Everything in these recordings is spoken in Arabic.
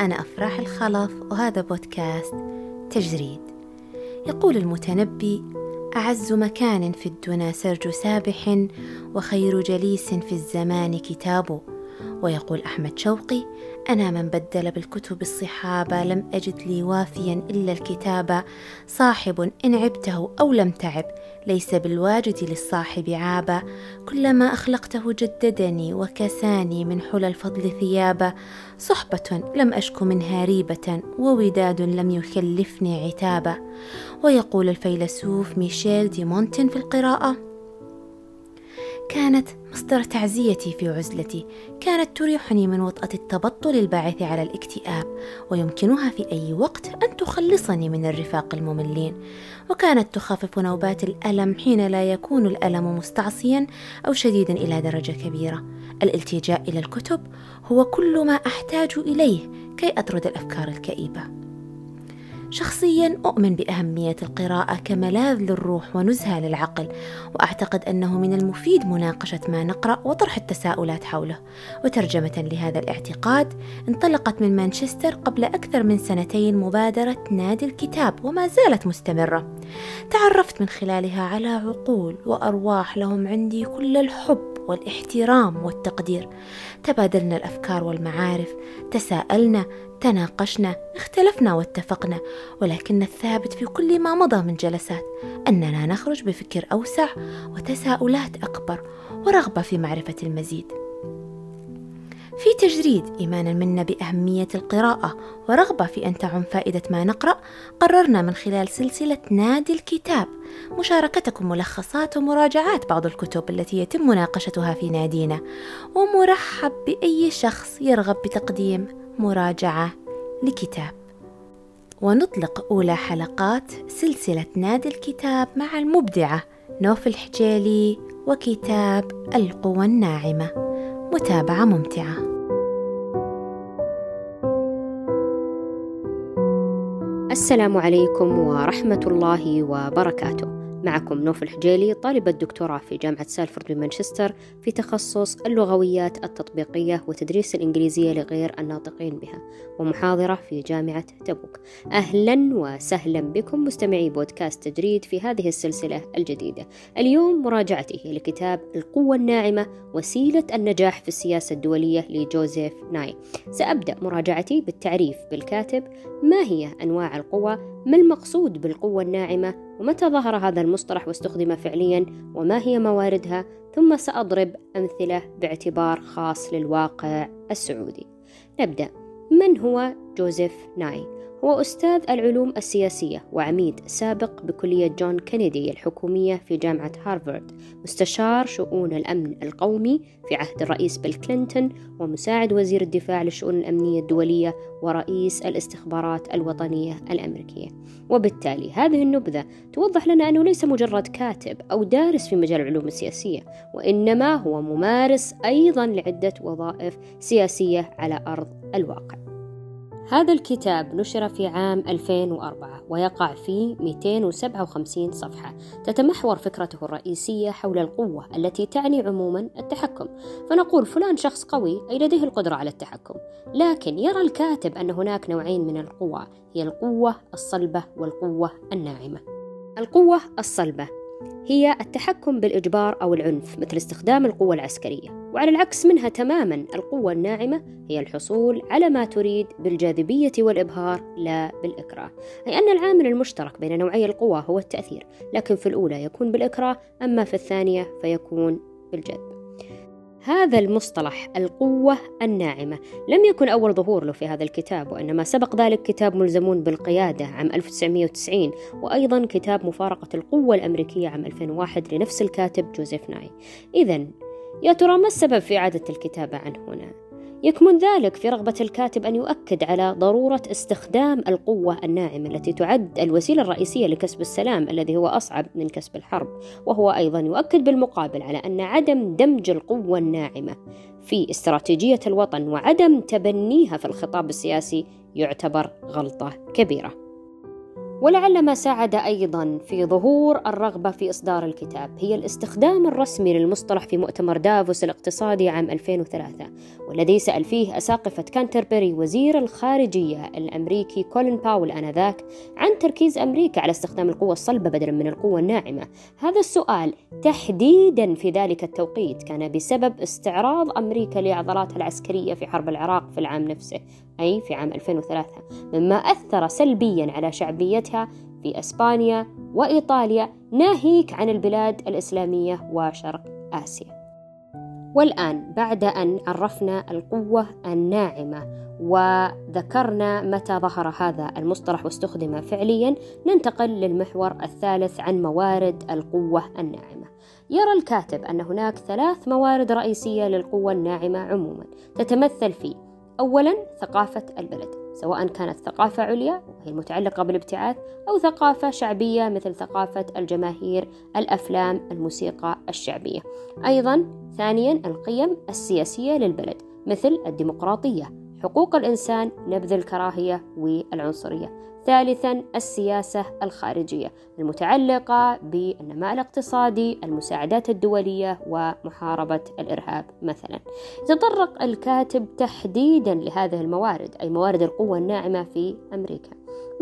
أنا أفراح الخلف وهذا بودكاست تجريد. يقول المتنبي أعز مكان في الدنا سرج سابح وخير جليس في الزمان كتاب ويقول أحمد شوقي أنا من بدل بالكتب الصحابة لم أجد لي وافيا إلا الكتاب. صاحب إن عبته أو لم تعب ليس بالواجد للصاحب عابا كلما أخلقته جددني وكساني من حلى الفضل ثيابا صحبة لم أشك منها ريبة ووداد لم يكلفني عتابا ويقول الفيلسوف ميشيل دي مونتن في القراءة كانت مصدر تعزيتي في عزلتي. كانت تريحني من وطأة التبطل الباعث على الاكتئاب ويمكنها في أي وقت أن تخلصني من الرفاق المملين. وكانت تخفف نوبات الألم حين لا يكون الألم مستعصيا أو شديدا إلى درجة كبيرة. الالتجاء إلى الكتب هو كل ما أحتاج إليه كي أطرد الأفكار الكئيبة. شخصيا أؤمن بأهمية القراءة كملاذ للروح ونزهة للعقل وأعتقد أنه من المفيد مناقشة ما نقرأ وطرح التساؤلات حوله. وترجمة لهذا الاعتقاد انطلقت من مانشستر قبل أكثر من سنتين مبادرة نادي الكتاب وما زالت مستمرة. تعرفت من خلالها على عقول وأرواح لهم عندي كل الحب والإحترام والتقدير. تبادلنا الأفكار والمعارف تساءلنا تناقشنا اختلفنا واتفقنا ولكن الثابت في كل ما مضى من جلسات أننا نخرج بفكر أوسع وتساؤلات أكبر ورغبة في معرفة المزيد. في تجريد إيمانا منا بأهمية القراءة ورغبة في أن تعم فائدة ما نقرأ قررنا من خلال سلسلة نادي الكتاب. مشاركتكم ملخصات ومراجعات بعض الكتب التي يتم مناقشتها في نادينا. ومرحب بأي شخص يرغب بتقديم مراجعة لكتاب. ونطلق أولى حلقات سلسلة نادي الكتاب مع المبدعة نوف الحجيلي وكتاب القوى الناعمة. متابعة ممتعة. السلام عليكم ورحمة الله وبركاته. معكم نوف الحجيلي طالبة دكتوراه في جامعة سالفورد بمانشستر في تخصص اللغويات التطبيقية وتدريس الإنجليزية لغير الناطقين بها ومحاضرة في جامعة تبوك. أهلا وسهلا بكم مستمعي بودكاست تجريد في هذه السلسلة الجديدة. اليوم مراجعتي لكتاب القوة الناعمة وسيلة النجاح في السياسة الدولية لجوزيف ناي. سأبدأ مراجعتي بالتعريف بالكاتب ما هي أنواع القوى ما المقصود بالقوة الناعمة؟ ومتى ظهر هذا المصطلح واستخدم فعليا؟ وما هي مواردها؟ ثم سأضرب أمثلة باعتبار خاص للواقع السعودي. نبدأ. من هو جوزيف ناي؟ هو أستاذ العلوم السياسية وعميد سابق بكلية جون كينيدي الحكومية في جامعة هارفارد مستشار شؤون الأمن القومي في عهد الرئيس بيل كلينتون ومساعد وزير الدفاع للشؤون الأمنية الدولية ورئيس الاستخبارات الوطنية الأمريكية. وبالتالي هذه النبذة توضح لنا أنه ليس مجرد كاتب أو دارس في مجال العلوم السياسية وإنما هو ممارس أيضا لعدة وظائف سياسية على أرض الواقع. هذا الكتاب نشر في عام 2004 ويقع فيه 257 صفحة تتمحور فكرته الرئيسية حول القوة التي تعني عموما التحكم. فنقول فلان شخص قوي أي لديه القدرة على التحكم. لكن يرى الكاتب أن هناك نوعين من القوى هي القوة الصلبة والقوة الناعمة. القوة الصلبة هي التحكم بالإجبار أو العنف مثل استخدام القوة العسكرية. وعلى العكس منها تماما القوة الناعمة هي الحصول على ما تريد بالجاذبية والإبهار لا بالإكراه. أي أن العامل المشترك بين نوعي القوى هو التأثير لكن في الأولى يكون بالإكراه أما في الثانية فيكون بالجذب. هذا المصطلح القوة الناعمة لم يكن أول ظهور له في هذا الكتاب وإنما سبق ذلك كتاب ملزمون بالقيادة عام 1990 وأيضا كتاب مفارقة القوة الأمريكية عام 2001 لنفس الكاتب جوزيف ناي إذا يا ترى ما السبب في إعادة الكتابة عن هنا؟ يكمن ذلك في رغبة الكاتب أن يؤكد على ضرورة استخدام القوة الناعمة التي تعد الوسيلة الرئيسية لكسب السلام الذي هو أصعب من كسب الحرب، وهو أيضا يؤكد بالمقابل على أن عدم دمج القوة الناعمة في استراتيجية الوطن وعدم تبنيها في الخطاب السياسي يعتبر غلطة كبيرة. ولعل ما ساعد أيضا في ظهور الرغبة في إصدار الكتاب هي الاستخدام الرسمي للمصطلح في مؤتمر دافوس الاقتصادي عام 2003 والذي سأل فيه أساقفة كانتربري وزير الخارجية الأمريكي كولين باول آنذاك عن تركيز أمريكا على استخدام القوة الصلبة بدلا من القوة الناعمة. هذا السؤال تحديدا في ذلك التوقيت كان بسبب استعراض أمريكا لعضلاتها العسكرية في حرب العراق في العام نفسه. أي في عام 2003 مما أثر سلبيا على شعبيتها في أسبانيا وإيطاليا ناهيك عن البلاد الإسلامية وشرق آسيا. والآن بعد أن عرفنا القوة الناعمة وذكرنا متى ظهر هذا المصطلح واستخدم فعليا ننتقل للمحور الثالث عن موارد القوة الناعمة. يرى الكاتب أن هناك ثلاث موارد رئيسية للقوة الناعمة عموما تتمثل في أولا ثقافة البلد سواء كانت ثقافة عليا وهي المتعلقة بالابتعاث أو ثقافة شعبية مثل ثقافة الجماهير الأفلام الموسيقى الشعبية. أيضا ثانيا القيم السياسية للبلد مثل الديمقراطية. حقوق الإنسان نبذ الكراهية والعنصرية. ثالثا السياسة الخارجية المتعلقة بالنماء الاقتصادي المساعدات الدولية ومحاربة الإرهاب مثلا. يتطرق الكاتب تحديدا لهذه الموارد أي موارد القوة الناعمة في أمريكا.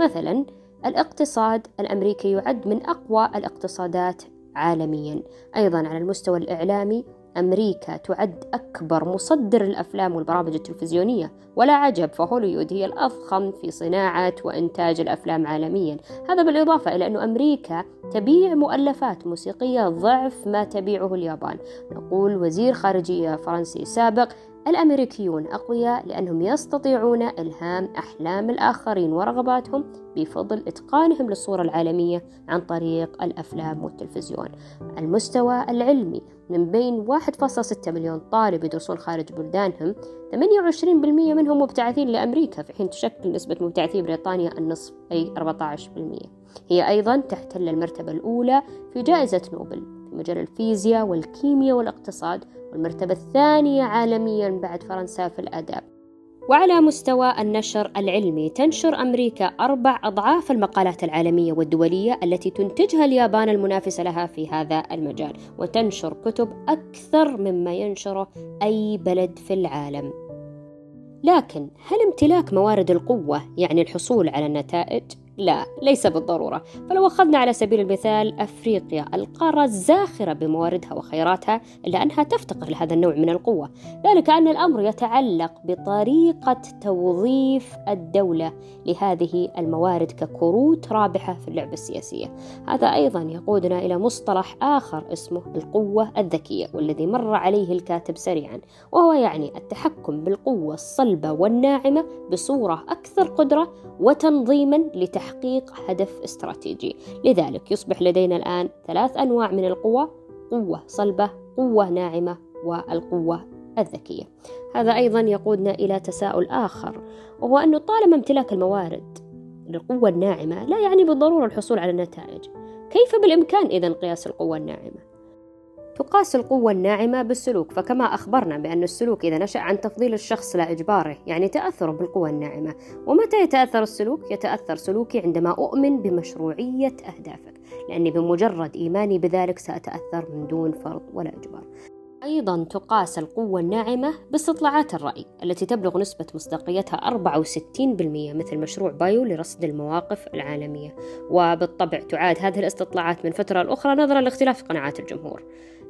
مثلا الاقتصاد الأمريكي يعد من أقوى الاقتصادات عالميا أيضا على المستوى الإعلامي أمريكا تعد أكبر مصدر الأفلام والبرامج التلفزيونية ولا عجب فهوليوود هي الأضخم في صناعة وإنتاج الأفلام عالميا. هذا بالإضافة إلى أن أمريكا تبيع مؤلفات موسيقية ضعف ما تبيعه اليابان. نقول وزير خارجية فرنسي سابق الأمريكيون أقوياء لأنهم يستطيعون إلهام أحلام الآخرين ورغباتهم بفضل إتقانهم للصورة العالمية عن طريق الأفلام والتلفزيون. المستوى العلمي من بين 1.6 مليون طالب يدرسون خارج بلدانهم 28% منهم مبتعثين لأمريكا في حين تشكل نسبة مبتعثي بريطانيا النصف أي 14%. هي أيضا تحتل المرتبة الأولى في جائزة نوبل في مجال الفيزياء والكيمياء والاقتصاد والمرتبة الثانية عالميا بعد فرنسا في الآداب وعلى مستوى النشر العلمي تنشر أمريكا أربع أضعاف المقالات العالمية والدولية التي تنتجها اليابان المنافسة لها في هذا المجال وتنشر كتب أكثر مما ينشره أي بلد في العالم لكن هل امتلاك موارد القوة يعني الحصول على النتائج؟ لا ليس بالضرورة. فلو أخذنا على سبيل المثال أفريقيا القارة الزاخرة بمواردها وخيراتها إلا أنها تفتقر لهذا النوع من القوة. ذلك أن الأمر يتعلق بطريقة توظيف الدولة لهذه الموارد ككروت رابحة في اللعبة السياسية. هذا أيضا يقودنا إلى مصطلح آخر اسمه القوة الذكية والذي مر عليه الكاتب سريعا وهو يعني التحكم بالقوة الصلبة والناعمة بصورة أكثر قدرة وتنظيما لتحقيق تحقيق هدف استراتيجي. لذلك يصبح لدينا الآن ثلاث أنواع من القوة قوة صلبة قوة ناعمة والقوة الذكية. هذا أيضا يقودنا إلى تساؤل آخر وهو أنه طالما امتلاك الموارد للقوة الناعمة لا يعني بالضرورة الحصول على النتائج. كيف بالإمكان إذا قياس القوة الناعمة؟ تقاس القوة الناعمة بالسلوك فكما أخبرنا بأن السلوك إذا نشأ عن تفضيل الشخص لا إجباره يعني تأثره بالقوة الناعمة. ومتى يتأثر السلوك؟ يتأثر سلوكي عندما أؤمن بمشروعية أهدافك لأني بمجرد إيماني بذلك سأتأثر من دون فرض ولا إجبار. أيضا تقاس القوة الناعمة باستطلاعات الرأي التي تبلغ نسبة مصداقيتها 64% مثل مشروع بايو لرصد المواقف العالمية. وبالطبع تعاد هذه الاستطلاعات من فترة لأخرى نظرا لاختلاف قناعات الجمهور.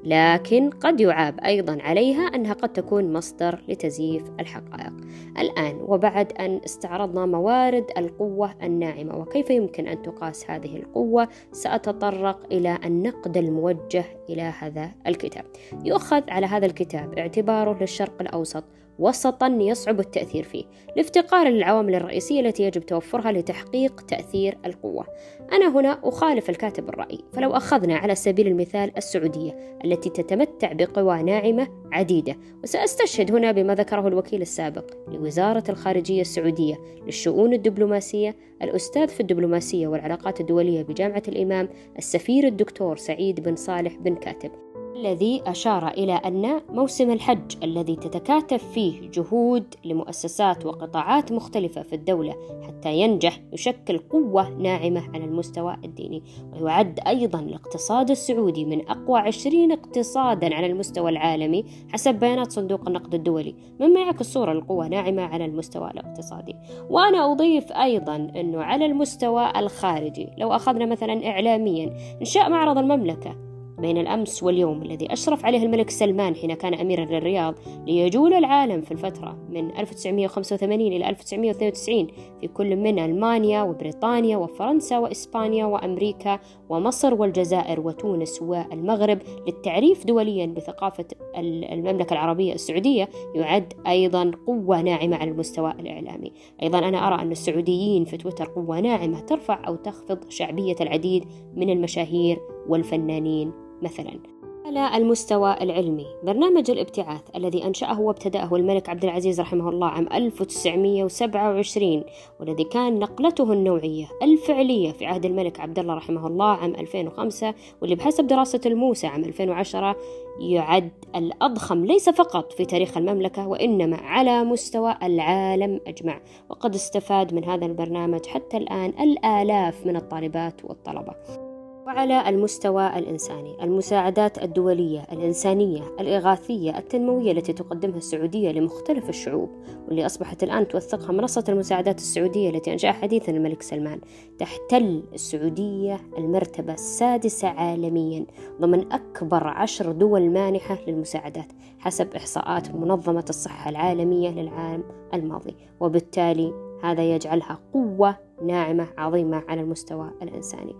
لكن قد يعاب أيضا عليها أنها قد تكون مصدر لتزييف الحقائق. الآن وبعد أن استعرضنا موارد القوة الناعمة وكيف يمكن أن تقاس هذه القوة؟ سأتطرق إلى النقد الموجه إلى هذا الكتاب. يؤخذ على هذا الكتاب اعتباره للشرق الأوسط وسطا يصعب التأثير فيه لافتقار للعوامل الرئيسية التي يجب توفرها لتحقيق تأثير القوة. أنا هنا أخالف الكاتب الرأي فلو أخذنا على سبيل المثال السعودية التي تتمتع بقوى ناعمة عديدة وسأستشهد هنا بما ذكره الوكيل السابق لوزارة الخارجية السعودية للشؤون الدبلوماسية الأستاذ في الدبلوماسية والعلاقات الدولية بجامعة الإمام السفير الدكتور سعيد بن صالح بن كاتب. الذي أشار إلى أن موسم الحج الذي تتكاتف فيه جهود لمؤسسات وقطاعات مختلفة في الدولة حتى ينجح يشكل قوة ناعمة على المستوى الديني ويعد أيضا الاقتصاد السعودي من أقوى عشرين اقتصادا على المستوى العالمي حسب بيانات صندوق النقد الدولي مما يعكس صورة القوة ناعمة على المستوى الاقتصادي. وأنا أضيف أيضا أنه على المستوى الخارجي لو أخذنا مثلا إعلاميا إنشاء معرض المملكة بين الأمس واليوم الذي أشرف عليه الملك سلمان حين كان أميرا للرياض ليجول العالم في الفترة من 1985 إلى 1992 في كل من ألمانيا وبريطانيا وفرنسا وإسبانيا وأمريكا ومصر والجزائر وتونس والمغرب للتعريف دوليا بثقافة المملكة العربية السعودية يعد أيضا قوة ناعمة على المستوى الإعلامي. أيضا أنا أرى أن السعوديين في تويتر قوة ناعمة ترفع أو تخفض شعبية العديد من المشاهير والفنانين. مثلا. على المستوى العلمي برنامج الابتعاث الذي أنشأه وابتدأه الملك عبد العزيز رحمه الله عام 1927 والذي كان نقلته النوعية الفعلية في عهد الملك عبد الله رحمه الله عام 2005 واللي بحسب دراسة الموسى عام 2010 يعد الأضخم ليس فقط في تاريخ المملكة وإنما على مستوى العالم أجمع. وقد استفاد من هذا البرنامج حتى الآن الآلاف من الطالبات والطلبة. وعلى المستوى الإنساني. المساعدات الدولية الإنسانية الإغاثية التنموية التي تقدمها السعودية لمختلف الشعوب واللي أصبحت الآن توثقها منصة المساعدات السعودية التي أنشأها حديثا الملك سلمان. تحتل السعودية المرتبة السادسة عالميا ضمن أكبر عشر دول مانحة للمساعدات حسب إحصاءات منظمة الصحة العالمية للعام الماضي. وبالتالي هذا يجعلها قوة ناعمة عظيمة على المستوى الإنساني.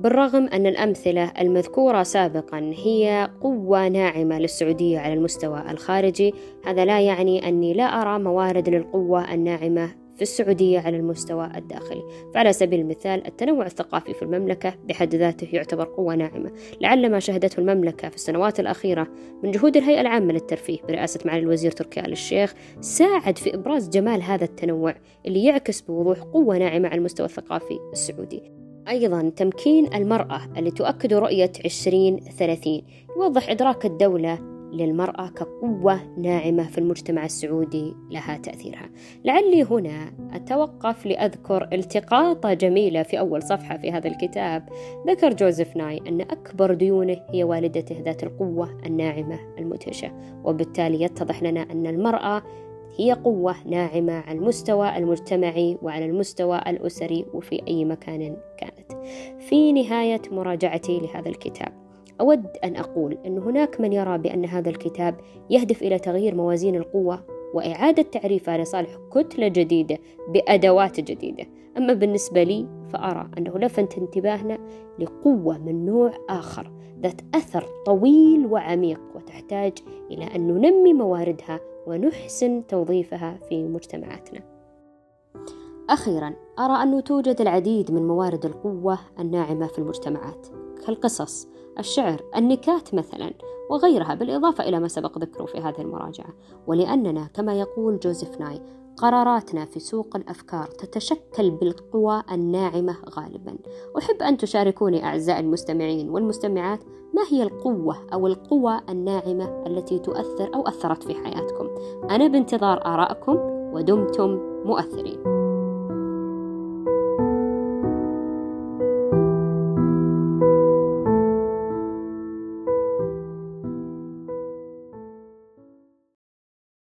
بالرغم أن الأمثلة المذكورة سابقا هي قوة ناعمة للسعودية على المستوى الخارجي هذا لا يعني أني لا أرى موارد للقوة الناعمة في السعودية على المستوى الداخلي. فعلى سبيل المثال التنوع الثقافي في المملكة بحد ذاته يعتبر قوة ناعمة. لعل ما شهدته المملكة في السنوات الأخيرة من جهود الهيئة العامة للترفيه برئاسة معالي الوزير تركي آل الشيخ ساعد في إبراز جمال هذا التنوع اللي يعكس بوضوح قوة ناعمة على المستوى الثقافي السعودي. أيضا تمكين المرأة اللي تؤكد رؤية 2030 يوضح إدراك الدولة للمرأة كقوة ناعمة في المجتمع السعودي لها تأثيرها. لعلي هنا أتوقف لأذكر التقاطة جميلة في أول صفحة في هذا الكتاب. ذكر جوزيف ناي أن أكبر ديونه هي والدته ذات القوة الناعمة المدهشة وبالتالي يتضح لنا أن المرأة هي قوة ناعمة على المستوى المجتمعي وعلى المستوى الأسري وفي أي مكان كانت. في نهاية مراجعتي لهذا الكتاب أود أن أقول أن هناك من يرى بأن هذا الكتاب يهدف إلى تغيير موازين القوة وإعادة تعريفها لصالح كتلة جديدة بأدوات جديدة أما بالنسبة لي فأرى أنه لفت انتباهنا لقوة من نوع آخر ذات أثر طويل وعميق وتحتاج إلى أن ننمي مواردها ونحسن توظيفها في مجتمعاتنا. أخيرا أرى أنه توجد العديد من موارد القوة الناعمة في المجتمعات كالقصص، الشعر، النكات مثلا وغيرها بالإضافة إلى ما سبق ذكره في هذه المراجعة ولأننا كما يقول جوزيف ناي قراراتنا في سوق الأفكار تتشكل بالقوى الناعمة غالبا. أحب أن تشاركوني أعزائي المستمعين والمستمعات ما هي القوة أو القوى الناعمة التي تؤثر أو أثرت في حياتكم؟ أنا بانتظار آرائكم ودمتم مؤثرين.